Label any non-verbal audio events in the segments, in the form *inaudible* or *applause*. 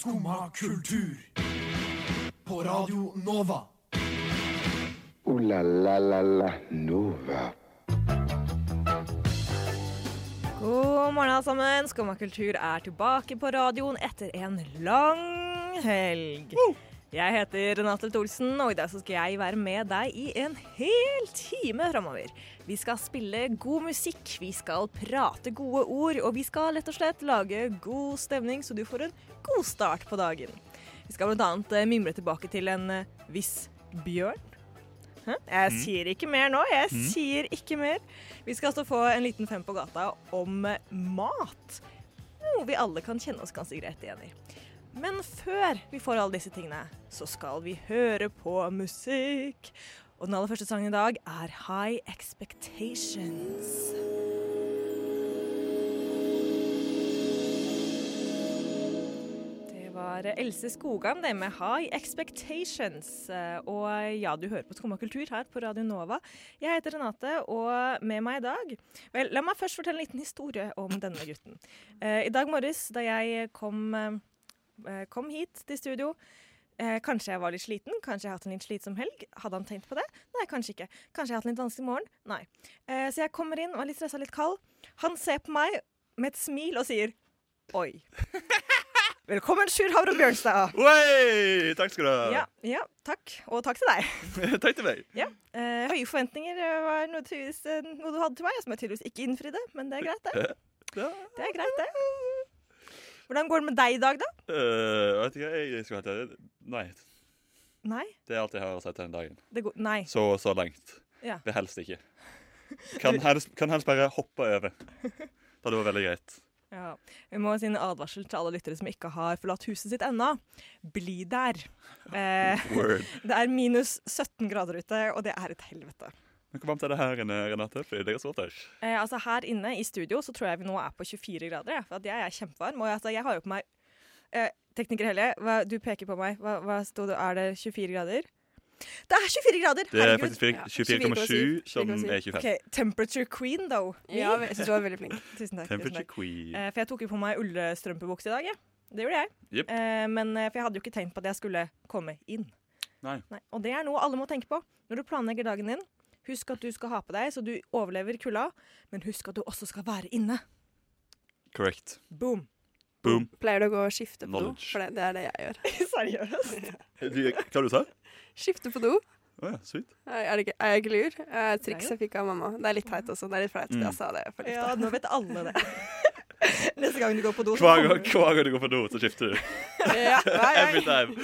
Skumma kultur. På Radio Nova. O-la-la-la-la Nova. God morgen, alle sammen. Skumma kultur er tilbake på radioen etter en lang helg. Jeg heter Renate Olsen, og i dag skal jeg være med deg i en hel time framover. Vi skal spille god musikk, vi skal prate gode ord, og vi skal lett og slett lage god stemning, så du får en god start på dagen. Vi skal annet eh, mimre tilbake til en eh, viss bjørn. Jeg sier ikke mer nå. Jeg sier ikke mer. Vi skal altså få en liten fem på gata om mat. Noe vi alle kan kjenne oss ganske greit igjen i. Men før vi får alle disse tingene, så skal vi høre på musikk. Og den aller første sangen i dag er High Expectations. Det var Else Skogan det med High Expectations. Og ja, du hører på Skumma kultur her på Radio Nova. Jeg heter Renate, og med meg i dag Vel, la meg først fortelle en liten historie om denne gutten. Eh, I dag morges da jeg kom, eh, kom hit til studio eh, Kanskje jeg var litt sliten, kanskje jeg har hatt en litt slitsom helg. Hadde han tenkt på det? Nei, kanskje ikke. Kanskje jeg har hatt en litt vanskelig morgen? Nei. Eh, så jeg kommer inn og er litt stressa, litt kald. Han ser på meg med et smil og sier Oi. *laughs* Velkommen, Sjur Havre Bjørnstad. Oi! Takk skal du ha. Ja, ja, takk. Og takk til deg. *laughs* Takk til meg. Ja. Eh, høye forventninger eh, var noe, eh, noe du hadde til meg, som jeg tydeligvis ikke innfridde, men det er greit, det. *laughs* Det er greit, det. Hvordan går det med deg i dag, da? Uh, vet ikke, jeg skal helt ærlig Nei. Nei? Det er alt jeg har å si til den dagen. Det går, nei. Så så langt. Ja. Det helst ikke. *laughs* Kan helst, kan helst bare hoppe over. Det hadde vært veldig greit. Ja. Vi må si en advarsel til alle lyttere som ikke har forlatt huset sitt ennå. Bli der. *laughs* Eh, Word. *laughs* det er minus 17 grader ute, og det er et helvete. Men Hvor varmt er det her inne, Renate? Fordi det er. Eh, altså Her inne i studio så tror jeg vi nå er på 24 grader. Ja, for at jeg er kjempevarm. Og altså, jeg har jo på meg eh, Tekniker Helje, hva, du peker på meg. Hva, hva sto det? Er det 24 grader? Det er 24 grader! Det er faktisk fire- 24,7 som er 25. Okay. Temperature queen, though. Ja, jeg syns du var veldig flink. *laughs* Tusen takk. Tusen Temperature takk. queen. Eh, for jeg tok jo på meg ullstrømpebukse i dag. Ja. Det gjorde jeg. Yep. Eh, men eh, For jeg hadde jo ikke tenkt på at jeg skulle komme inn. Nei. Og det er noe alle må tenke på når du planlegger dagen din. Husk at du skal ha på deg så du overlever kulda, men husk at du også skal være inne. Correct. Boom. Boom. Pleier du å gå og skifte på do? For det, det er det jeg gjør. *laughs* Seriøst? Du, hva du sa du? Skifte på do. Oh, ja, sweet. Er, er, det ikke, er jeg ikke lur? Eh, triks jeg fikk av mamma. Det er litt teit også. Det er litt flaut. Mm. Jeg sa det for litt. Ja, nå vet alle det. *laughs* Neste gang du går på do, så Hver gang, kommer du hver gang du går på do, så skifter du. *laughs* Ja. Every time.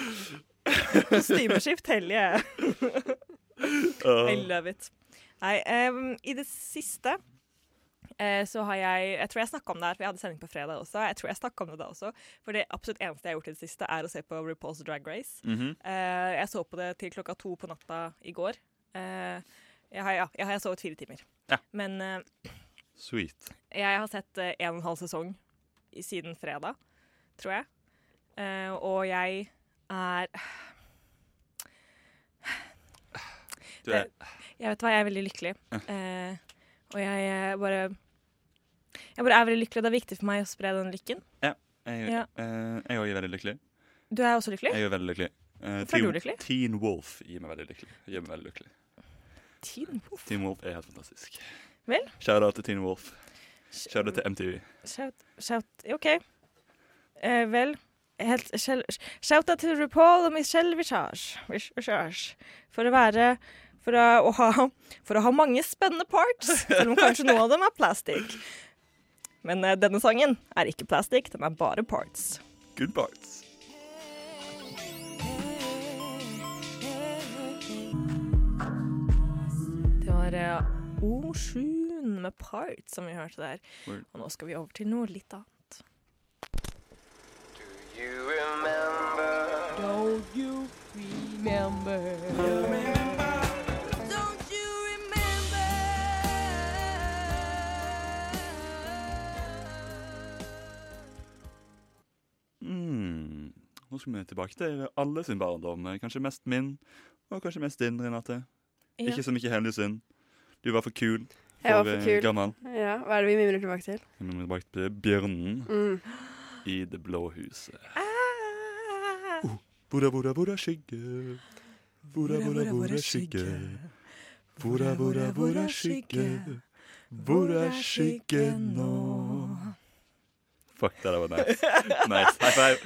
kostymeskift. Hellige. Uh, *laughs* I love it. Nei, um, i det siste uh, så har jeg Jeg tror jeg snakka om det her, for jeg hadde sending på fredag også. Jeg tror jeg snakket om det da også. For det absolutt eneste jeg har gjort i det siste, er å se på RuPaul's Drag Race. Mm -hmm. uh, jeg så på det til klokka to på natta i går. Uh, jeg, har, ja, jeg har sovet fire timer. Ja. Men Sweet. jeg har sett en og en halv sesong siden fredag, tror jeg. Og jeg er Du er Jeg vet hva, jeg er veldig lykkelig. Eh, og jeg eh, bare Jeg bare er veldig lykkelig, og det er viktig for meg å spre den lykken. Jeg, Ja. eh, jeg også er veldig lykkelig. Du er også lykkelig? Jeg er veldig lykkelig. Eh, Hvorfor er du Teen- lykkelig? Teen Wolf gir meg veldig lykkelig. Gjør meg veldig lykkelig. Teen Wolf. Teen Wolf er helt fantastisk. Vel? Shout-out til Teen Wolf. Shout-out til MTV. Shout, shout OK. Eh, vel helt, shell- Shout-out til RuPaul og Michelle Visage. Vis- Visage. For å være for å, ha, for å ha mange spennende parts, selv om kanskje noen av dem er plastic. Men eh, denne sangen er ikke plastic, den er bare parts. Good parts. Det var eh, O7 med parts som vi hørte der. Og nå skal vi over til noe litt annet. Do you remember? Don't you remember? Mm. Nå skal vi tilbake til alle sin barndom. Kanskje mest min, og kanskje mest din, Renate. Ja. Ikke så mye heldig synd. Du var for kul. For, Jeg var for eh, kul. gammel. Ja, Hva er det vi mimrer tilbake til? Vi må tilbake til bjørnen Mm. i Det blå huset. Ah. Uh, bora, bora, bora, skygge? Bora, bora, bora, skygge? Bora, bora, bora, skygge? Hvor er skyggen nå? Fuck, det der var nice. Nice. High five.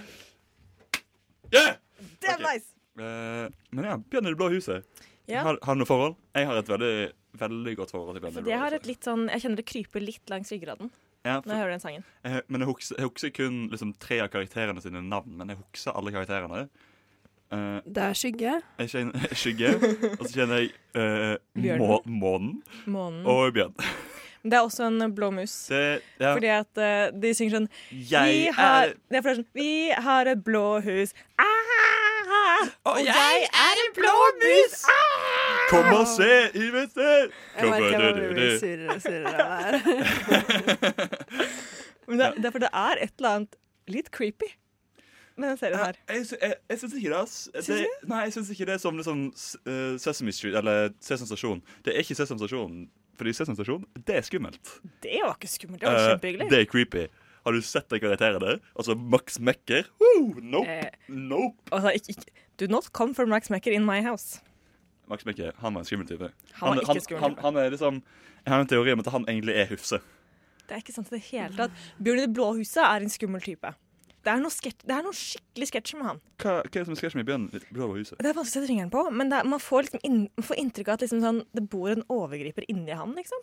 Yeah! Det er Ok. nice! Uh, men ja, Bjørn i det blå huset. Ja. Har, har du noe forhold? Jeg har et veldig, veldig godt forhold til Bjørn i det blå jeg har huset. et litt sånn Jeg kjenner det kryper litt langs ryggraden Ja, når for, jeg hører den sangen. jeg, men jeg husker, jeg husker kun liksom, tre av karakterene sine navn, men jeg husker alle karakterene. Uh, Det er skygge. jeg kjenner *laughs* Skygge, og så kjenner jeg uh, må, Månen Månen. og Bjørn. *laughs* Det er også en blå mus. Det, ja, Fordi at uh, de synger sånn jeg vi har, er det for det sånn Vi har et blå hus. Ah, Og jeg er en blå mus! Ah! Kom og se, IWC! Jeg merker jeg blir surere og surere av det her. *laughs* Men det, det er for det er et eller annet litt creepy med den serien her. Jeg, jeg, jeg syns ikke det. ass. Syns det nei, jeg syns ikke det er som liksom, eh, Sesame Street eller Sesame Stasjon. Det er ikke Sesame Stasjon, Stasjon, det er skummelt. Det var ikke skummelt. Det var Eh, kjempehyggelig. det er creepy. Har du sett den karakteren der? Altså Max Mekker? Woo! Nope. Eh, Nope. altså, ikke, ikke, do not come from Max Mekker in my house. Max Mekker, han var en skummel type. Han skummel Han, type. han er liksom Jeg har en teori om at han egentlig er Hufse. Det er ikke sant i det hele tatt. Bjørn i det blå huset er en skummel type. Det er noe, sketch, det er noe skikkelig sketsj med han. Hva, hva er det som er skjer med Bjørn i huset? Det er vanskelig å sette fingeren på, men er, man får, liksom inn, man får inntrykk av at liksom sånn, det bor en overgriper inni han, liksom.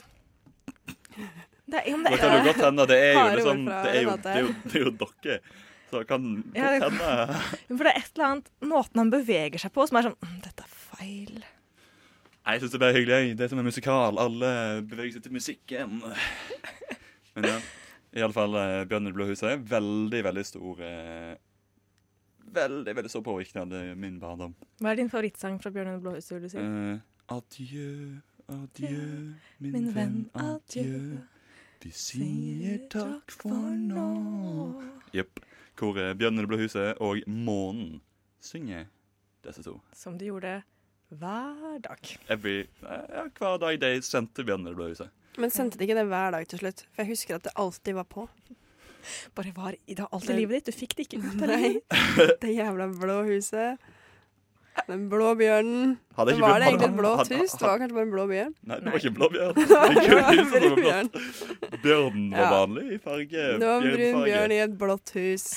Det er, ja, Det det kan jo er, godt hende. Det er jo liksom Det er jo, det er jo, er dere. Så kan Ja, godt det- hende *laughs* for det er et eller annet måten han beveger seg på som er sånn «Mm, Dette er feil. Nei, Jeg syns det er bare hyggelig. Det er som en musikal. Alle beveger seg til musikken. Men ja, iallfall eh, Bjørn i det blå huset veldig, veldig stor eh, Veldig, veldig stor påvirkning av min barndom. Hva er din favorittsang fra Bjørn i det blå huset? vil du si? Eh, adjø, adjø, min, Min venn, adjø. Vi sier takk for nå. Jepp. Hvor eh, Bjørn i det blå huset og Månen synger disse to. Som de gjorde hver dag. Every, eh, ja, hver dag de sendte Bjørn i det blå huset. Men sendte de ikke det hver dag til slutt? For jeg husker at det alltid var på. Bare var i det alt i livet ditt. Du fikk det ikke ut. Nei, *laughs* det jævla blå huset. Den blå bjørnen. Hadde Det ikke var det egentlig et blått hus? Det var kanskje bare en blå bjørn? Nei, det var ikke en blå bjørn. Det *laughs* Det var en brun bjørn. Bjørnen var vanlig i farge. Det var en brun bjørn i et blått hus,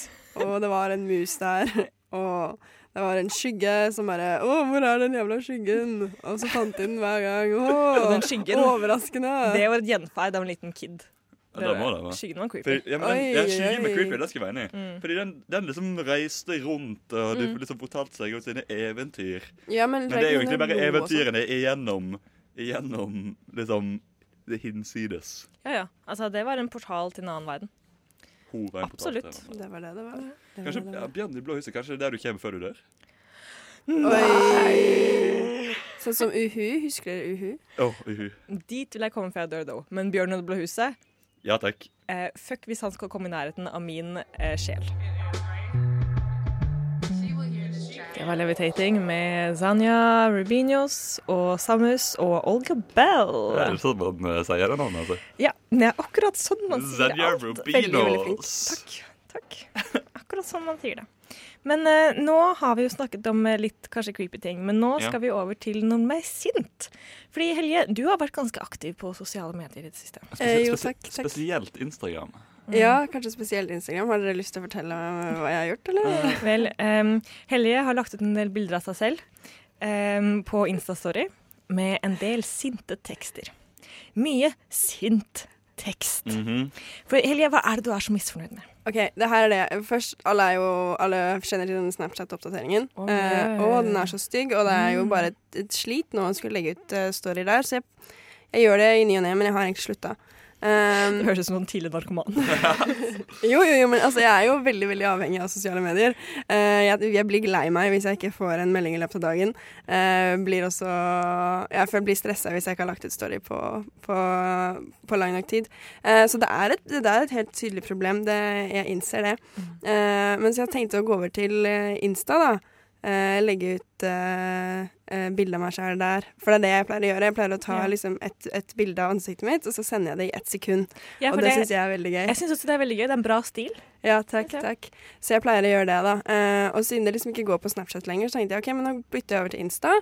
og det var en mus der. Og det var en skygge som bare Å, hvor er den jævla skyggen? Og så fant de den hver gang. Å, *laughs* den skyggen, overraskende. Det var et gjenferd av en liten kid. Ja, det var det var. Skyggen var For, creepy. ja, men den, Oi, ja, oi, skyggen med creepy, det skal jeg være enig i. Mm. Fordi den, den liksom reiste rundt og Mm. liksom fortalte seg om sine eventyr. Ja, men, Men det er jo egentlig bare eventyrene igjennom, igjennom liksom det hinsides. Ja, ja. Altså, det var en portal til en annen verden. Absolutt. Det var det det var. Det var Kanskje det ja, var. Bjørn i blå huset, kanskje det er der du kommer før du dør? Nei! Sånn som Uhu. Husker dere Uhu? Åh, uhu. Dit vil jeg komme før jeg dør, though. Men Bjørn i det blå huset Ja takk. eh, Fuck hvis han skal komme i nærheten av min eh, sjel. Det var Levitating med Zanya Rubinos og Samus og Olga Bell. Det er sånn man eh, sier det navnet, altså. Ja, det er akkurat sånn man sier Zanya alt. Veldig, veldig flink. Rubinos. Takk. takk. Akkurat sånn man sier det. Men eh, nå har vi jo snakket om eh, litt kanskje creepy ting, men nå Ja. skal vi over til noe mer sint. Fordi Helje, du har vært ganske aktiv på sosiale medier i det siste. Spesielt, jo, Spesi- takk, takk. Spesielt Instagram. Ja, kanskje spesielt Instagram. Har dere lyst til å fortelle hva jeg har gjort, eller? Vel, um, Hellige har lagt ut en del bilder av seg selv um, på Instastory med en del sinte tekster. Mye sint tekst. Mhm. For Helje, hva er det du er så misfornøyd med? OK, det her er det. Først, alle, er jo, alle kjenner til den Snapchat-oppdateringen. Å, uh, og den er så stygg, og det er jo bare et, et slit når man skulle legge ut uh, story der. Så jeg, jeg gjør det i ny og ne, men jeg har egentlig slutta. Um, Det høres ut som en tidlig narkoman. *laughs* jo, jo, jo, men altså, jeg er jo veldig veldig avhengig av sosiale medier. Uh, jeg, jeg blir lei meg hvis jeg ikke får en melding i løpet av dagen. Uh, blir også, jeg føler- blir stressa hvis jeg ikke har lagt ut story på, på, på lang nok tid. Uh, så det er, et, det er et helt tydelig problem. Det, jeg innser det. Uh, men så jeg tenkte å gå over til Insta, da. Eh, legge ut uh, bilde av meg sjøl der. For det er det jeg pleier å gjøre. Jeg pleier å ta Ja. liksom, et, et bilde av ansiktet mitt, og så sender jeg det i ett sekund. Ja, og det, det, syns jeg er veldig gøy. jeg syns også det er veldig gøy. Det er en bra stil. Ja, takk, takk. Så jeg pleier å gjøre det, da. Og siden det liksom ikke går på Snapchat lenger, så tenkte jeg ok, men nå bytter jeg over til Insta.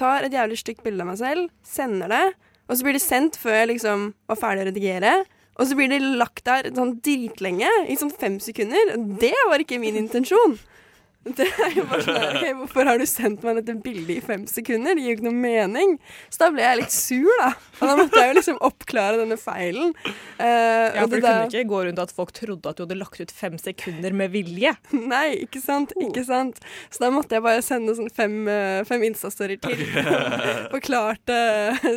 Tar et jævlig stygt bilde av meg selv, sender det, og så blir det sendt før jeg liksom var ferdig å redigere. Og så blir det lagt der sånn dritlenge, i sånn fem sekunder. Det var ikke min intensjon. *laughs* Det er jo bare sånn her, ok, Hvorfor har du sendt meg dette bildet i fem sekunder? Det gir jo ikke noe mening. Så da ble jeg litt sur, da. Og da måtte jeg jo liksom oppklare denne feilen. Eh, Ja, for det Det kunne da- ikke gå rundt at folk trodde at du hadde lagt ut fem sekunder med vilje. *laughs* Nei, ikke sant. ikke sant. Så da måtte jeg bare sende sånn fem, eh, fem Insta-storyer til. *laughs* Forklarte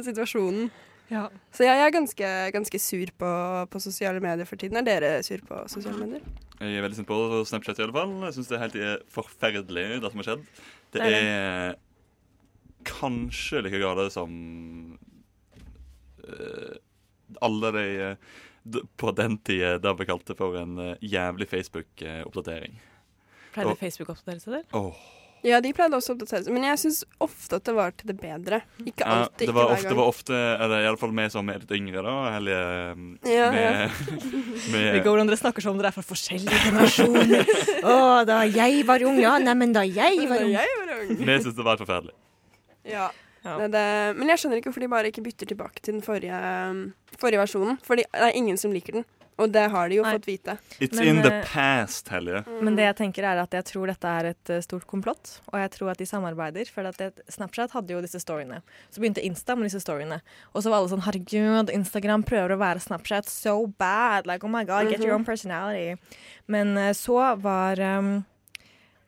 situasjonen. Ja. Så jeg er ganske, ganske sur på, på sosiale medier for tiden. Er dere sur på sosiale medier? Jeg er veldig sint på Snapchat i alle fall. Jeg syns det er helt eh, forferdelig, det som har skjedd. Det Det er er kanskje like gale som eh, alle de eh, på den tida da vi kalte for en jævlig Facebook-oppdatering. Pleide Og- Facebook å oppdatere seg selv? Åh. Ja, de pleide også å oppdatere seg, men jeg syns ofte at det var til det bedre. Ikke Ja, det, var ikke ofte, hver det gang. var ofte Eller iallfall vi som er litt yngre, da. eller Ja, med, Vet *laughs* med ikke hvordan dere snakker som om dere er fra forskjellige generasjoner. Å, da jeg var ung, ja. Neimen, da jeg var Da ung. jeg var ung. Vi syns det var forferdelig. Ja. Ja. Det, det, men jeg skjønner ikke hvorfor de bare ikke bytter tilbake til den forrige, forrige versjonen. For det er ingen som liker den. Og det har de jo Nei. fått vite. It's Men, in the eh, past, Helje. Men det jeg tenker er at jeg tror dette er et eh, stort komplott, og jeg tror at de samarbeider. For at det, Snapchat hadde jo disse storyene. Så begynte Insta med disse storyene. Og så var alle sånn herregud, Instagram prøver å være Snapchat so bad. Like oh my god, get your own personality. Men eh, så var um,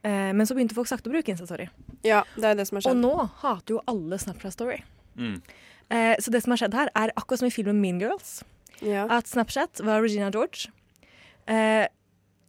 eh, Men så begynte folk sakte å bruke Insta-story. Ja, det er det som har Og nå hater jo alle Snapchat-story. Mm. Eh, så det som har skjedd her, er akkurat som i filmen Mean Girls. Ja. At Snapchat var Regina George. Eh,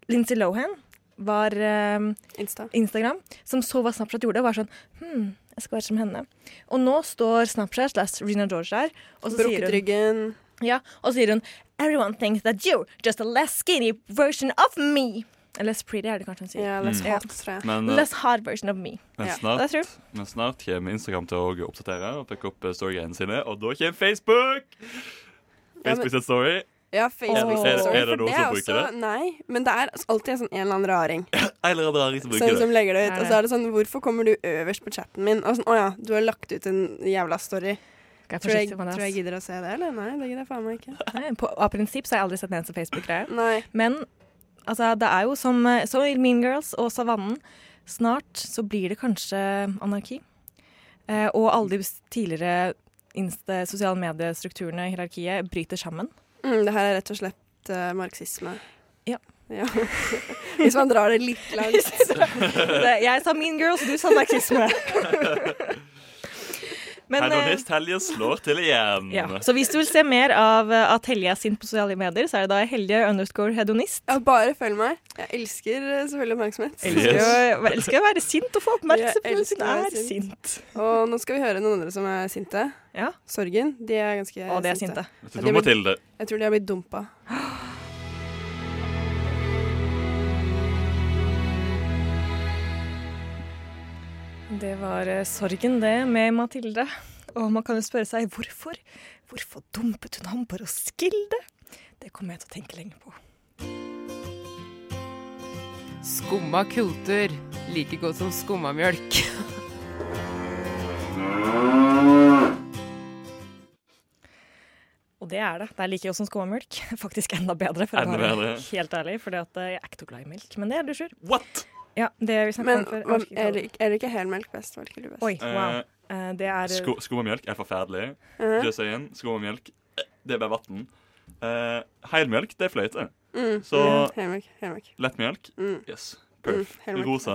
Lindsay Lohan var eh, Insta. Instagram, som så hva Snapchat gjorde, og var sånn Hm, jeg skal være som henne. Og nå står Snapchat slash Regina George der, og så sier hun, ryggen. ja, og så sier hun Everyone thinks that you're just a less skinny version of me. Less pretty er det kanskje hun sier. Yeah, less Mm. hot, tror jeg. Men, uh, Less hard version of me. men, snart, det men snart kommer Instagram til å oppdatere og pakke opp storygreiene sine, og da kommer Facebook! Facebook sin story. Ja, Facebook Er det- Story, er det noen som er bruker også, Nei, men det er alltid en, sånn, en eller annen raring *laughs* en Eller annen raring som bruker bruker det. som legger det ut. Er Og så er det sånn Hvorfor kommer du øverst på chatten min? Og sånn, Å ja, du har lagt ut en jævla story. Jeg Tror jeg, det, tror jeg gidder å se det, eller? Nei, det gidder jeg faen meg ikke. *laughs* Nei, på, Av prinsipp så har jeg aldri sett en eneste Facebook-greie. Men altså, det er jo som, så i Mean Girls og Savannen. Snart så blir det kanskje anarki. Eh, og alle de tidligere insta, sosiale mediestrukturene hierarkiet bryter sammen. Mm, det her er rett og slett uh, marxisme. Ja. ja. *laughs* Hvis man drar det litt langt. *laughs* Jeg sa Mean Girls, du sa marxisme. *laughs* Men, eh, Hedonist Helje slår til igjen. *laughs* ja. Så hvis du vil se mer av eh, at Helje er sint på sosiale medier, så er det da Helje underscore hedonist. Ja, bare følg meg. Jeg elsker eh, selvfølgelig oppmerksomhet. Elsker, Yes. å, elsker å være sint og få oppmerksomhet hun er sint. sint. Og nå skal vi høre noen andre som er sinte. Ja, Sorgen. De er ganske og de er sinte. Mathilde. Jeg tror de har blitt dumpa. *gasps* Det var eh, sorgen, det, med Mathilde. Og man kan jo spørre seg hvorfor. Hvorfor dumpet hun ham på Roskilde? Det kommer jeg til å tenke lenge på. Skumma kultur. Like godt som skummamjølk. Og det er det. Det er like godt som skummamelk. *laughs* Faktisk enda bedre, for Enda å være bedre. helt ærlig. For jeg er ikke så glad i melk. Men det er du Sjur. What? Ja, det vi snakket Men om før. ikke er det, er det ikke helmelk best? Hva best? Oi, wow. Uh, Eh, Det er sko Skummelk er forferdelig. Just saying. Skummelk, eh, det er bare vann. Uh, Heilmelk, det er fløyte. Mm, Så mm, helmelk. Helmelk. lettmelk, Mm. yes. Mm, Perf. Rosa,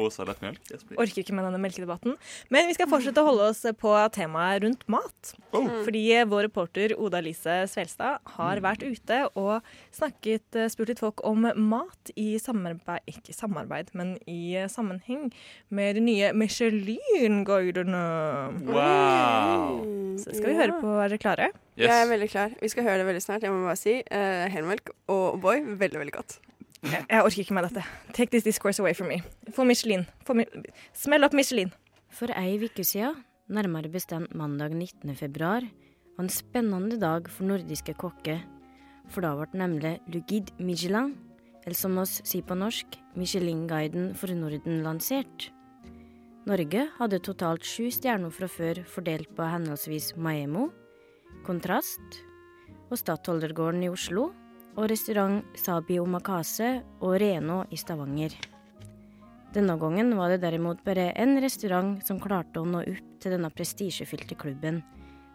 rosa lettmelk. Yes, orker ikke med denne melkedebatten. Men vi skal fortsette å holde oss på temaet rundt mat. Oh. Fordi eh, vår reporter Oda Lise Svelstad har vært ute og snakket, eh, spurt litt folk om mat i samarbeid Ikke samarbeid, men i sammenheng med de nye Michelin-guidene. Wow. Så skal vi høre på. Er dere klare? Yes. Jeg er veldig klar. Vi skal høre det veldig snart. Jeg må bare si uh, helmelk og O'boy, veldig, veldig godt. Jeg, orker ikke med dette. Take this discourse away from me. Få Michelin. Få mi Smell opp Michelin. For ei uke siden, nærmere bestemt mandag 19. februar, var en spennende dag for nordiske kokker. For da ble nemlig Lugid Michelin, eller som oss sier på norsk, Michelin-guiden for Norden lansert. Norge hadde totalt sju stjerner fra før fordelt på henholdsvis Maemo, Kontrast og Stadholdergården i Oslo og restaurant Sabi Omakase og Reno i Stavanger. Denne gangen var det derimot bare én restaurant som klarte å nå opp til denne prestisjefylte klubben,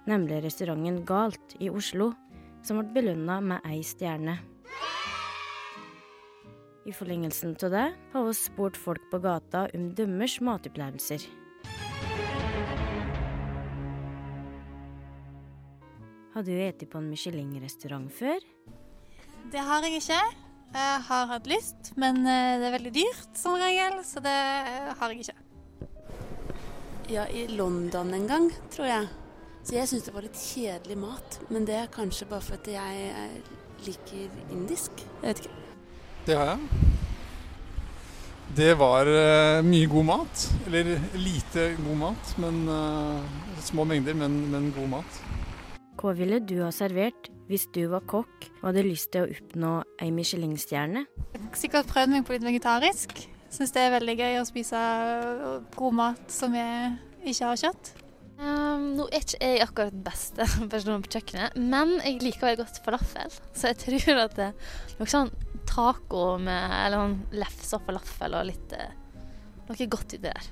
nemlig restauranten Galt i Oslo, som ble belønna med ei stjerne. I forlengelsen av det har vi spurt folk på gata om deres matopplevelser. Har du spist på en Michelin-restaurant før? Det har jeg ikke. Jeg har hatt lyst, men eh, det er veldig dyrt som regel, så det eh, har jeg ikke. Ja, i London en gang, tror jeg. Så jeg syns det var litt kjedelig mat. Men det er kanskje bare fordi jeg eh, liker indisk. Jeg vet ikke. Det har jeg. Det var mye god mat. Eller lite god mat, men små mengder, men, men god mat. Hva ville du ha servert hvis du var kokk og hadde lyst til å oppnå ei Michelin-stjerne? Jeg har sikkert prøvd meg på litt vegetarisk. Syns det er veldig gøy å spise eh, god mat som jeg ikke har kjøtt. Um, nå er ikke jeg akkurat den beste *laughs* personen på kjøkkenet, men jeg liker veldig godt falafel. Så jeg *laughs* tror at det er noe sånn taco med eller sånn lefse og falafel og litt eh, Noe godt i det der.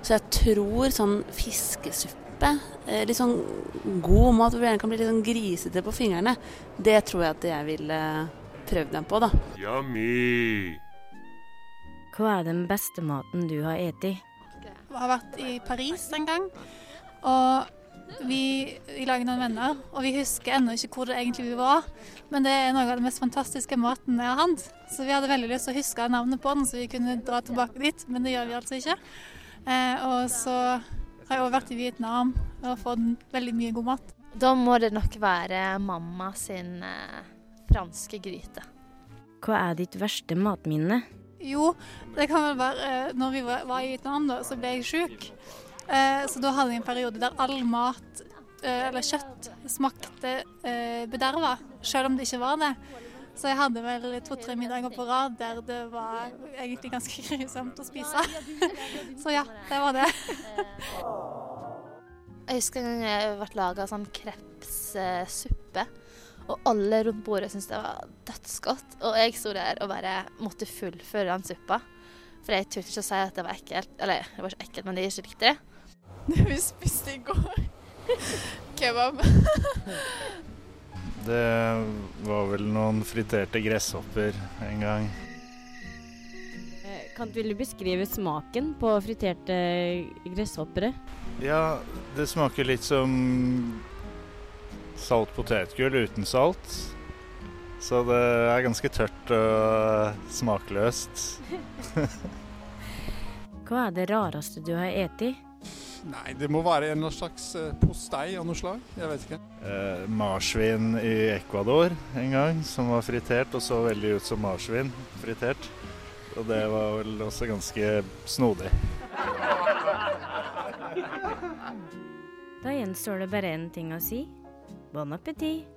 Så jeg tror sånn fiskesuppe, eh, litt sånn god mat hvor du gjerne kan bli litt sånn grisete på fingrene, det tror jeg at jeg ville prøvd dem på, da. Yummy! Hva er den beste maten du har spist? Jeg har vært i Paris en gang, og vi, vi lager noen venner, og vi husker ennå ikke hvor det egentlig vi var. Men det er noe av den mest fantastiske maten jeg har hatt. Så vi hadde veldig lyst til å huske navnet på den, så vi kunne dra tilbake dit, men det gjør vi altså ikke. Eh, og så har jeg vært i Vietnam og fått veldig mye god mat. Da må det nok være mamma sin eh, franske gryte. Hva er ditt verste matminne? Jo, det kan vel være eh, Når vi var, var i Vietnam, da, så ble jeg sjuk. Eh, så da hadde jeg en periode der all mat, eh, eller kjøtt, smakte eh, bederva, selv om det ikke var det. Så jeg hadde vel to-tre middager på rad der det var egentlig ganske grusomt å spise. så ja, det var det. Jeg husker en gang jeg ble laga sånn krepssuppe. Og alle rundt bordet syntes det var dødsgodt. Og jeg sto der og bare måtte fullføre den suppa. For jeg turte ikke å si at det var ekkelt. Eller det var ikke ekkelt, men det er ikke riktig. *laughs* Det vi spiste i går. *laughs* Kebab. *laughs* Det var vel noen friterte gresshopper en gang. Kan du beskrive smaken på friterte gresshoppere? Ja, det smaker litt som salt potetgull uten salt. Så det er ganske tørt og smakløst. *laughs* Hva er det rareste du har spist? Nei, det må være en slags eh, postei av noe slag. Jeg vet ikke. Eh, marsvin i Ecuador en gang, som var fritert og så veldig ut som marsvin fritert. Og det var vel også ganske snodig. Da gjenstår det bare én ting å si. Bon appétit!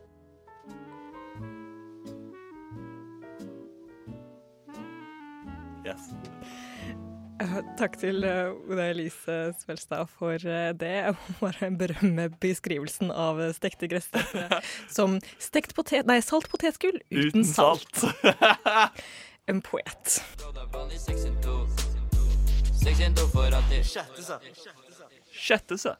*laughs* Takk til eh, Oda Elise Svelstad for eh, det. Jeg må bare berømme beskrivelsen av eh, stekte gresshopper *laughs* som stekt potet... Nei, salt potetgull uten, Uten salt. *laughs* en poet. Sjette, så.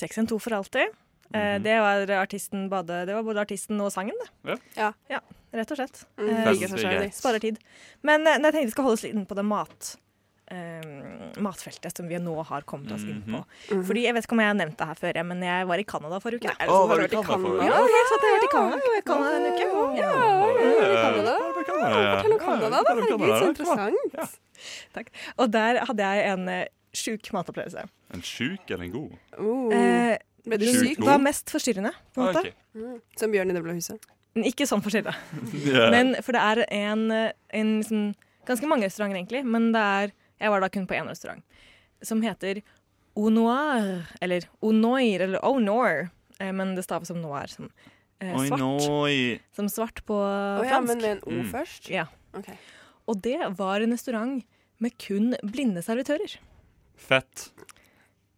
612 for alltid. Mm. Det, var artisten både, det var både artisten og sangen, det. Ja. Ja, rett og slett. Mm, Eh, seg. Sparer tid. Men jeg tenkte vi skal holde oss litt inne på det mat, eh, matfeltet som vi nå har kommet oss inn på. Mhm. Fordi Jeg vet ikke om jeg har nevnt det her før, men jeg var i Canada forrige uke. Er sånn var du i Canada? Ja, helt sant. Jeg har vært i Canada. Var i Canada en uke. Ja. Fortell om Canada, da. Herregud, så interessant. Takk. Og der hadde jeg en eh, sjuk matopplevelse. En sjuk eller en god? Oh. Eh, Ble du den syk? var mest forstyrrende, på en Ah, okay. Mm. Som Bjørn i Det blå huset. Ikke sånn forstyrrende. *laughs* yeah. Men for det er en, en sånn, Ganske mange restauranter, egentlig, men det er Jeg var da kun på én restaurant. Som heter Au Noir, eller Au Noir, eller Au Noir. Eh, men det staves som noir, som eh, Oi, svart. noi. Som svart på fransk. ja, fransk. men med en O Mm. først? Ja. Okay. Og det var en restaurant med kun blinde servitører. Fett.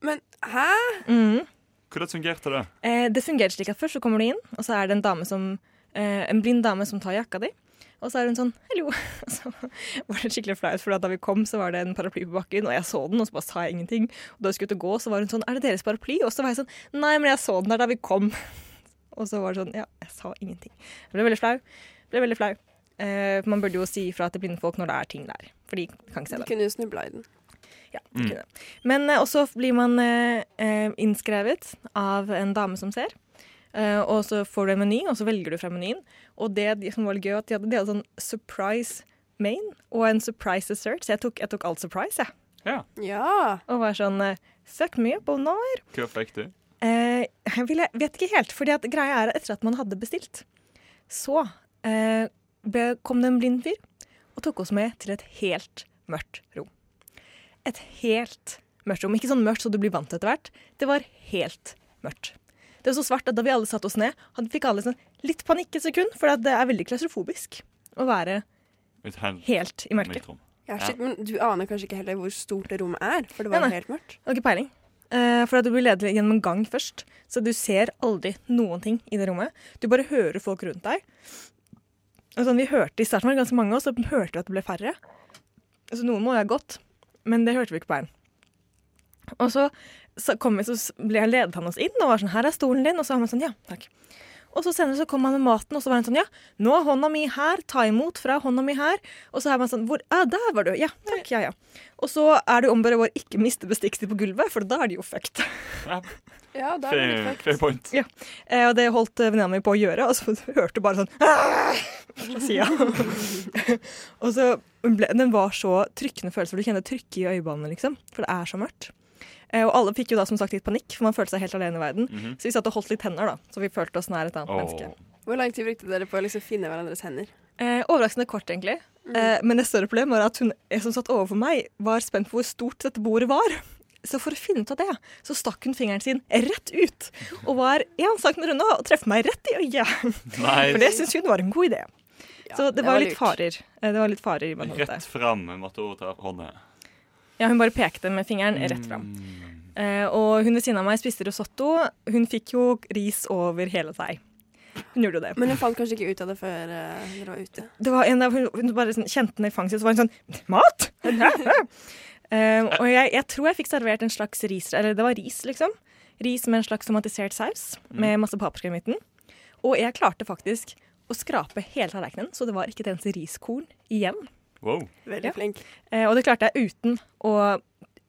Men hæ? Mm. Hvordan fungerte det? Eh, det fungerte slik at først så kommer du inn, og så er det en dame som eh, En blind dame som tar jakka di. Og så er hun sånn 'hallo'. *laughs* Og så var det skikkelig flaut, for da vi kom, så var det en paraply på bakken, og jeg så den, og så bare sa jeg ingenting. Og da vi skulle ut og gå, så var hun sånn 'er det deres paraply?' Og så var jeg sånn 'nei, men jeg så den der da vi kom'. *laughs* Og så var det sånn 'ja, jeg sa ingenting'. Jeg ble veldig flau. Ble veldig flau. Eh, man burde jo si ifra til blinde folk når det er ting der, for de kan ikke se det. De kunne jo snubla i den. Ja, det kunne. Men eh, også blir man eh, eh, innskrevet av en dame som ser. Eh, og så får du en meny, og så velger du fra menyen. Og det de- som var gøy, at de hadde, de hadde sånn surprise main og en surprise dessert. Så jeg tok, jeg tok alt surprise, jeg. Ja. Ja. Og var sånn Søk mye på oh. Hva fikk du? Eh, jeg vet ikke helt, fordi at greia er at etter at man hadde bestilt, så eh, ble, kom det en blind fyr og tok oss med til et helt mørkt rom. Et helt mørkt rom. Ikke sånn mørkt så du blir vant til etter hvert. Det var helt mørkt. Det var så svart at da vi alle satte oss ned, hadde- fikk alle sånn litt panikk et sekund, for det er veldig klaustrofobisk å være helt, helt i mørket. Ja, shit, Men du aner kanskje ikke heller hvor stort det rommet er, for det var nei. helt mørkt. Det var ikke peiling. Uh, for at du blir ledet gjennom en gang først, så du ser aldri noen ting i det rommet. Du bare hører folk rundt deg. Og sånn, vi hørte I starten var det ganske mange, og så hørte vi at det ble færre. Så noen må jo ha gått, men det hørte vi ikke på veien. Og så, så, kom jeg, så ble ledet han oss inn og var sånn 'Her er stolen din.' Og så var man sånn 'Ja, takk'. Og så senere så kom han med maten, og så var han sånn 'Ja, nå er hånda mi her. Ta imot fra hånda mi her.' Og så er man sånn 'Hvor Ja, der var du. Ja, takk. Ja, ja'. Og så er det jo om bare å ikke miste bestikket på gulvet, for da er de jo fucked. Ja, da er det Fair, fair point. Ja. Eh, og det holdt eh, venninna mi på å gjøre, og så *laughs* hørte hun bare sånn *laughs* fra sida. *laughs* og så ble, Den var så trykkende følelse, for du kjenner trykket i øyebanene, liksom. For det er så mørkt. Eh, og alle fikk jo da som sagt litt panikk, for man følte seg helt alene i verden. Mhm. Så vi satt og holdt litt hender, da, så vi følte oss nær et annet menneske. Hvor lang tid brukte dere på å liksom finne hverandres hender? Eh, overraskende kort, egentlig. Eh, men det større problemet var at hun som satt overfor meg, var spent på hvor stort dette bordet var. Så for å finne ut av det, så stakk hun fingeren sin rett ut og var én centimeter unna og treffe meg rett i øyet. Nice. For det syns hun var en god idé. så det, det var var litt farer. Eh, Det var litt farer i. Rett fram måtte hun ta hånda. Ja, hun bare pekte med fingeren rett fram. Eh, og hun ved siden av meg spiste risotto. Hun fikk jo ris over hele seg. Hun gjorde jo det. Men hun fant kanskje ikke ut av det før eh, dere var ute. Det var en der hun, hun bare sånn, kjente den i fanget sitt, så var hun sånn Mat! *laughs* Eh, og jeg, jeg tror jeg fikk servert en slags ris, eller det var ris, liksom. Ris med en slags somatisert saus med masse paprika i midten. Og jeg klarte faktisk å skrape hele tallerkenen, så det var ikke et eneste riskorn igjen. Wow. Veldig Ja. flink. Eh, og det klarte jeg uten å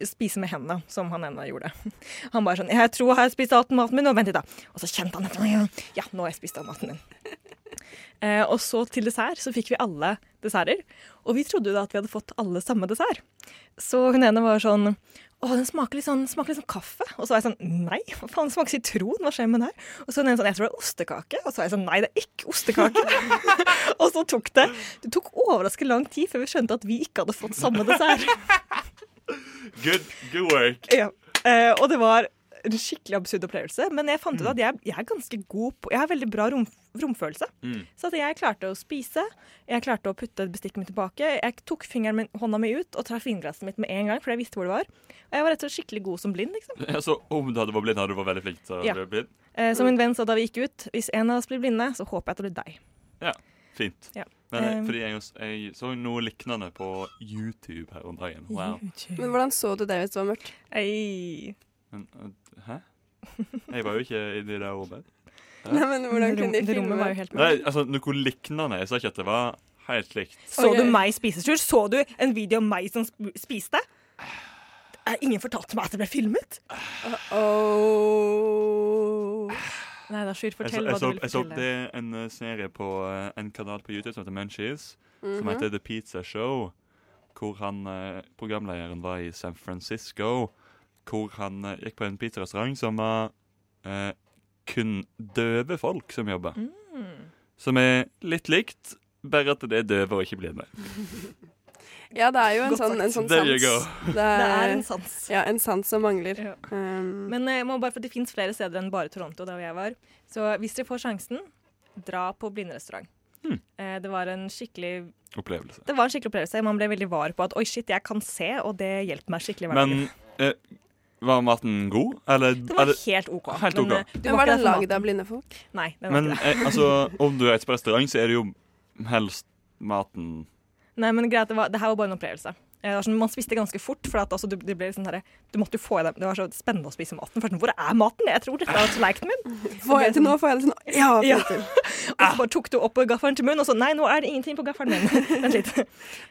spise med hendene, som han ennå gjorde. *laughs* Han bare sånn 'Jeg tror jeg har spist alt maten min.' Og vent litt, da. Og så kjente han etter. Ja, nå har jeg spist all maten min. Eh, og så til dessert så fikk vi alle desserter. Og vi trodde jo da at vi hadde fått alle samme dessert. Så hun ene var sånn å, den smaker litt, sånn, smaker litt sånn kaffe. Og så var jeg sånn Nei, hva faen, smaker sitron. Hva skjer med den her? Og så den sånn Jeg tror det er ostekake. Og så var jeg sånn Nei, det er ikke ostekake. *laughs* og så tok det Det tok overraskende lang tid før vi skjønte at vi ikke hadde fått samme dessert. *laughs* Good, good work. Ja. Eh, og det var en skikkelig absurd opplevelse. Men jeg fant ut at jeg, jeg er ganske god på Jeg har veldig bra rom, romfølelse. Mm. Så at jeg klarte å spise. Jeg klarte å putte bestikket mitt tilbake. Jeg tok fingeren min, hånda mi ut og traff vinglasset mitt med en gang, for jeg visste hvor det var. Og jeg var rett og slett skikkelig god som blind. liksom. Ja, så om du hadde vært blind, hadde du vært veldig flink til å Ja. bli blind? Eh, som min venn sa da vi gikk ut, hvis en av oss blir blinde, så håper jeg at det blir deg. Ja, fint. Ja. Men, eh, Um, fordi jeg, jeg så noe lignende på YouTube her om dagen. Wow. Men hvordan så du det hvis det var mørkt? Ei. Men, eh, hæ? Jeg var jo ikke inni det rommet. Ja. Nei, men hvordan kunne de filme? var jo helt Nei, altså noe lignende. Jeg sa ikke at det var helt likt. Så okay. du meg spisetur? Så du en video av meg som sp spiste? er Ingen fortalte meg at det ble filmet. Oh. Nei, da, Sjur, Jeg så, fortell jeg, hva du vil fortelle. jeg så opp en eh, serie på eh, en kanal på YouTube som heter Munchies, som Mhm. heter The Pizza Show. Hvor han, programlederen var i San Francisco. Hvor han eh, gikk på en pizzarestaurant som var eh, kun døve folk som jobba. Mm. som er litt likt, bare at det er døve og ikke blinde. *laughs* Ja, det er jo en sånn, en sånn sans. Det sans. Det er en sans. Ja, en sans som mangler. Ja. Um, Men eh, jeg må bare for det fins flere steder enn bare Toronto, der jeg var. Så hvis dere får sjansen, dra på blinderestaurant. Hmm. Eh, det var en skikkelig Opplevelse. Det var en skikkelig opplevelse. Man ble veldig var på at oi, shit, jeg kan se, og det hjelper meg skikkelig. Men eh, var maten god, eller? Den var eller- helt OK. Helt Men, eh, du Men var var ikke den lagd av blinde folk? Nei, den var Men ikke det. eh, altså, om du reiser på restaurant, så er det jo helst maten Nei, men greit, det, var, det her var bare en opplevelse. Eh, Det sånn, man spiste ganske fort, for at altså, du, det, ble sånn her, du måtte jo få i deg Det var så spennende å spise maten. Først, sånn, hvor er maten? Jeg tror dette er tallerkenen min. Får jeg det til nå? Får jeg det til nå? Ja, Ja. til. *laughs* Og så bare tok du opp gaffelen til munnen, og så nei, nå er det ingenting på gaffelen min. *laughs* Vent litt.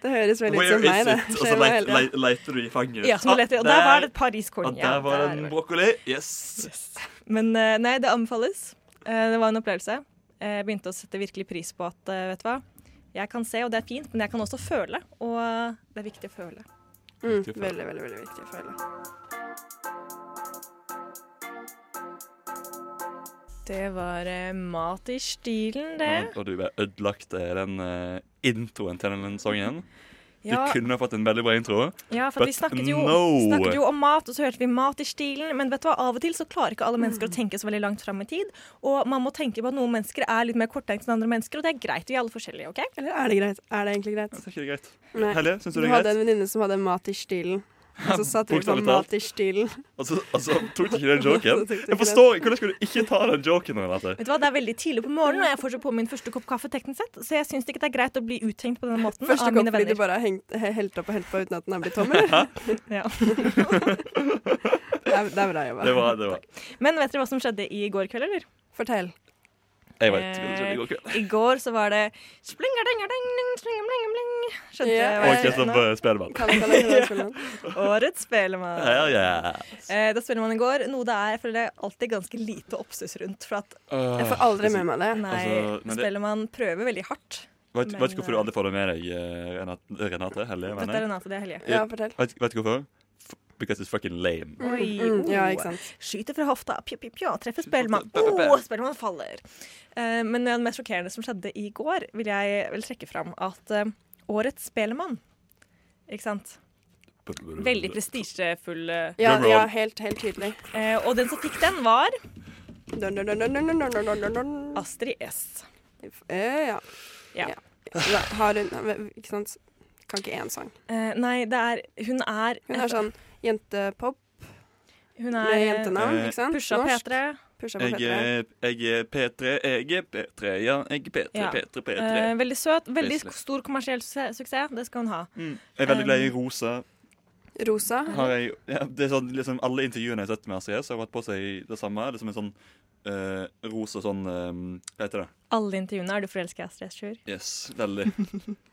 Det høres veldig ut som meg, det. Og så leiter du i fanget. Ja, så Ah, leter, og der var det et par riskorn. Og Ja, der var det en brokkoli. Yes. Men eh, nei, det anbefales. Eh, Det var en opplevelse. Eh, Jeg begynte å sette virkelig pris på at vet du hva, jeg kan se, og det er fint, men jeg kan også føle. Og det er viktig å føle. Mm, veldig, veldig, veldig viktig å føle. Det var eh, mat i stilen, det. Og, og du ble ødelagt eh, den eh, introen til den sangen. Ja. Du kunne ha fått en veldig bra intro. Ja, for vi snakket jo, no. snakket jo om mat, og så hørte vi mat i stilen. Men vet du hva, av og til så klarer ikke alle mennesker å tenke så veldig langt fram i tid. Og man må tenke på at noen mennesker er litt mer korttenkt enn andre mennesker, og det er greit. Vi er alle forskjellige, OK? Eller er det greit? Er det egentlig greit? Det er ikke greit. Nei. Syns du Du det er hadde en venninne som hadde mat i stilen. Og så satt vi på mat i stilen. Og så, altså, så tok du ikke den *laughs* joken. Jeg forstår Hvordan skal du ikke ta den joken? Vet du hva, Det er veldig tidlig på morgenen, og jeg får så på min første kopp kaffe, teknisk sett, så jeg syns ikke det er greit å bli uthengt på den måten Første av kopp mine fordi du bare har hengt, helt opp og helt på uten at den er blitt tom, eller? *laughs* Ja. *laughs* Det er, det er bra jobba. Det var, det var. Men vet dere hva som skjedde i går kveld, eller? Fortell. Jeg vet hva du går kveld. Eh, I går så var det splingadingading, splingadingading. Skjønte ikke eh, jeg høre spillet? Årets Spelemann. Hell ja. Eh, da spiller man i går, noe det er jeg føler det er alltid ganske lite oppstuss rundt. For at Jeg får aldri med meg det. nei, Altså, Spelemann prøver veldig hardt. Vet, Men, vet du hvorfor du aldri får det med deg, eh, Renate? Hellige, Dette mener er jeg? Renate, det er Helge. Ja, fortell. Vet, vet du hvorfor? because it's fucking lame. Oi, mm, mm, oh. ja, Skyter fra hofta, pjo, pjo, pjo, treffer Spellemann. Oh, Spellemann faller. Uh, men det mest sjokkerende som skjedde i går, vil jeg vel trekke fram at uh, årets Spellemann, ikke sant Veldig prestisjefull. Eh. Ja, ja, helt, helt tydelig. Uh, og den som fikk den, var Astrid S. ja. ja. Har hun Ikke sant? kan ikke én sang. Uh, nei, det er Hun er Hun er sånn jentepop Hun er jentenavn, ikke sant? pusha P3. Pusha Jeg P3. er, jeg er P3, jeg er P3, ja. Jeg er P3, Ja. P3, P3. Eh, veldig søt. Veldig stor kommersiell suksess. suksess. Det skal hun ha. Mm. Jeg er veldig glad i rosa. Rosa. Har jeg, ja, det er sånn, liksom, alle intervjuene jeg har sett med Astrid S, har hatt på seg det samme. Det er som en sånn Uh, rosa sånn eh, Hva heter det? Alle intervjuene er du forelska i Astrid S. Sjur. Yes, veldig.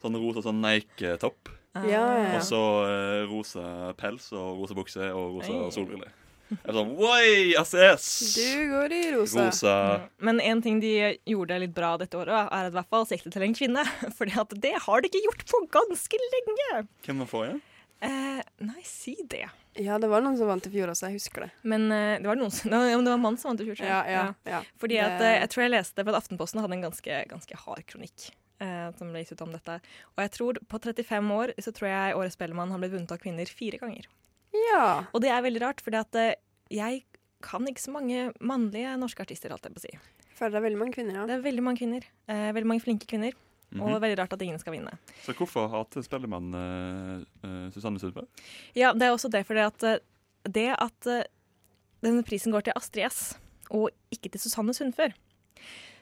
Sånn rosa sånn Nike-topp. Ja, ja, ja. Og så eh, rosa pels og rosa bukse og rosa Hey. solbriller. Jeg er sånn Oi, Astrid S! Du går i rosa. Rosa. Men en ting de gjorde litt bra dette året, er at i hvert fall sikte til en kvinne. *laughs* At det har de ikke gjort på ganske lenge. Hvem var forrige? Eh, nei, si det. Ja, det var noen som vant i fjor også, jeg husker det. Men eh, det var noen som, *laughs* ja, det var mann som vant i fjor. Ja, ja, ja. Fordi Det- at, eh, jeg tror jeg leste på at Aftenposten hadde en ganske, ganske hard kronikk. Eh, som ble gitt ut om dette. Og jeg tror på 35 år så tror jeg Årets Spellemann har blitt vunnet av kvinner fire ganger. Ja. Og det er veldig rart, fordi at eh, jeg kan ikke så mange mannlige norske artister, holdt jeg på å si. Føler det er veldig mange kvinner, ja. Det er veldig mange kvinner. Eh, veldig mange flinke kvinner. Mhm. Og veldig rart at ingen skal vinne. Så hvorfor hater spellemann uh, Susanne Sundberg? Ja, det er også det, fordi at eh, det at uh, denne prisen går til Astrid S, og ikke til Susanne Sundfør.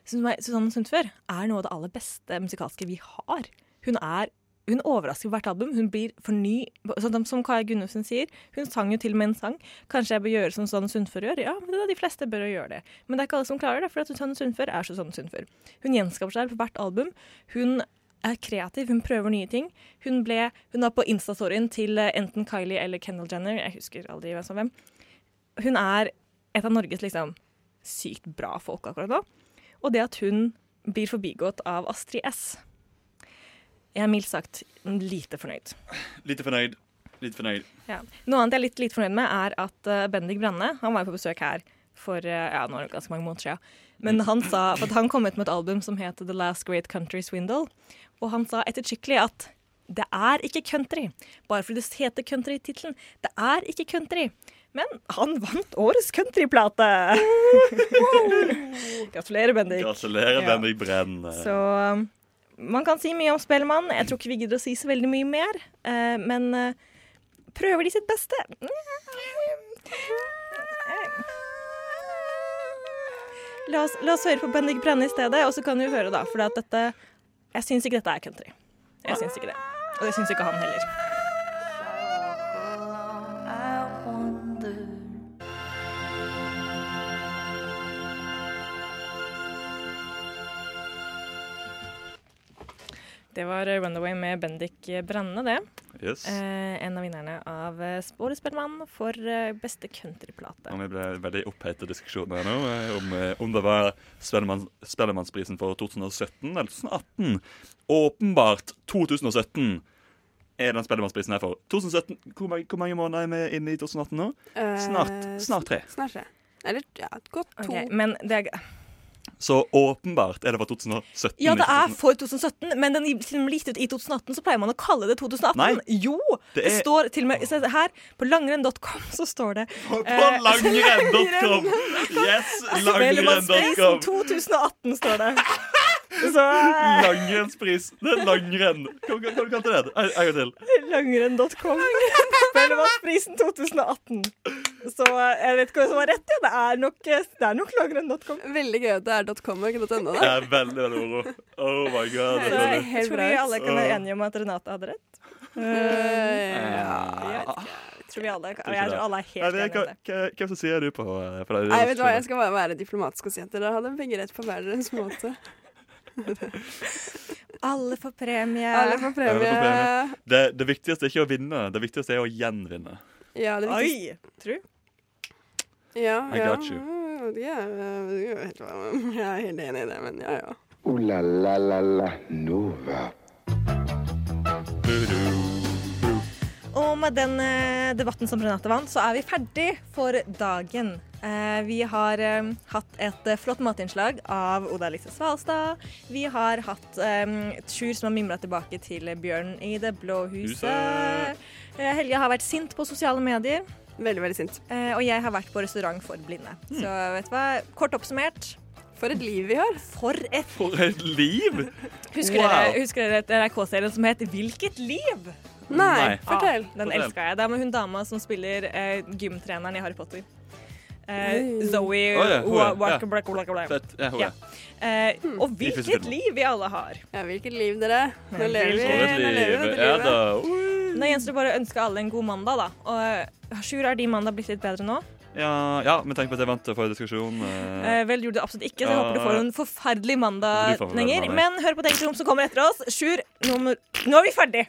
Susanne Sundfør er noe av det aller beste musikalske vi har. Hun er hun overrasker hvert album. Hun blir for ny. Sånn, som Kaja Gunnufsen sier, hun sang jo til og med en sang. Kanskje jeg bør gjøre som Susanne Sundfør gjør? Ja, det er de fleste bør gjøre det. Men det er ikke alle som klarer det, for Susanne Sundfør er Susanne Sundfør. Hun gjenskaper seg på hvert album. Hun er kreativ, hun prøver nye ting. Hun, ble, hun var på Insta-storyen til eh, enten Kylie eller Kendall Jenner, jeg husker aldri hvem som hvem. Hun er et av Norges liksom sykt bra folk akkurat nå. Og det at hun blir forbigått av Astrid S. Jeg er mildt sagt lite fornøyd. Lite fornøyd. Litt fornøyd. Ja. Noe annet jeg er litt lite fornøyd med, er at uh, Bendik Branne han var på besøk her for eh, ja, nå er det ganske mange måneder siden. Men han sa, for han kom ut med et album som heter The Last Great Country Swindle. Og han sa ettertrykkelig at det er ikke country. Bare fordi det heter country i tittelen. Det er ikke country. Men han vant årets countryplate! *laughs* Gratulerer, Bendik. Gratulerer, Ja. Bendik Brenn. Så um, man kan si mye om Spellemann. Jeg tror ikke vi gidder å si så veldig mye mer. eh, men eh, prøver de sitt beste? La oss, la oss høre på Bendik Brenne i stedet, og så kan du høre, da. For dette Jeg syns ikke dette er country. Jeg syns ikke det. Og det syns ikke han heller. Det var Runaway med Bendik Brenne, det. Yes. Eh, en av vinnerne av eh, Årets Spellemann for eh, beste countryplate. Og vi ble veldig opphetet diskusjoner her nå eh, om, om det var Spellemann, Spellemannsprisen for 2017 eller 2018. Åpenbart 2017 er den Spellemannsprisen her for. 2017, hvor mange, hvor mange måneder er vi inne i 2018 nå? Snart, snart tre. Snart tre. Eller ja, godt to. Okay, men det er Så åpenbart er det for 2017. Ja, det er for 2017, men den siden og gitt ut i 2018, så pleier man å kalle det 2018. Nei, jo! det Det, er- står til og med Her, på langrenn.com, så står det På eh, *laughs* langrenn.com! Yes, langrenn.com. 2018 står det. *laughs* Så Langrennspris. Det er langrenn. Hva kalte du det? En gang til. Langrenn.com. *laughs* Spellemannsprisen 2018. Så eh, jeg vet ikke hva som var rett, ja. Det er nok, eh, det er nok langrenn.com. Veldig gøy at det er .com og ikke .no. Det er veldig, veldig moro. Oh my god. Det er jeg tror vi alle kan være enige om at Renate hadde rett. Eh, jeg. Jeg tror vi alle, jeg tror alle er helt enige om det. Hvem som sier du på? det, Nei, vet hva, jeg skal bare være diplomatisk og si at dere hadde begge rett på hver deres måte. *laughs* Alle får premie. Alle får premie. det, får premie. det, det viktigste er ikke å vinne, det viktigste er å gjenvinne. Ja, det Oi! Tru? Ja, I ja. got you. Ja, jeg er helt- *laughs* jeg er helt enig i det, men ja, ja. Uh, la la la la Nova. Og med den eh, debatten som Renate vant, så er vi ferdig for dagen. Eh, vi har eh, hatt et eh, flott matinnslag av Oda Lise Svalstad. Vi har hatt et Sjur som har mimra tilbake til Bjørn i det blå huset. Huset. Helge har vært sint på sosiale medier. Veldig, veldig sint. Eh, og jeg har vært på restaurant for blinde. Så vet du hva, kort oppsummert For et liv vi har. For et *laughs* For et liv! Husker Wow. dere, husker dere et NRK-serien som het Hvilket liv? Nei, fortell. Ah, den elska jeg. Det er med hun dama som spiller eh, gymtreneren i Harry Potter. Eh, Oi. Zoe oh, ja, hun, ja. Fett. Ja, hun Ja. ja. Uh, og hvilket liv vi alle har. Ja, hvilket liv, dere. Nå Ja, lever vi. Nå lever vi Ja da. Nå gjenstår det bare å ønske alle en god mandag, da. Og eh, Sjur, har din mandag blitt litt bedre nå? Ja, ja, men tenk på at jeg vant forrige diskusjon. eh. Vel gjorde det absolutt ikke, så jeg håper du får en forferdelig mandag lenger. Men hør på Tenk som kommer etter oss. Sjur, nå, må- nå er vi ferdig!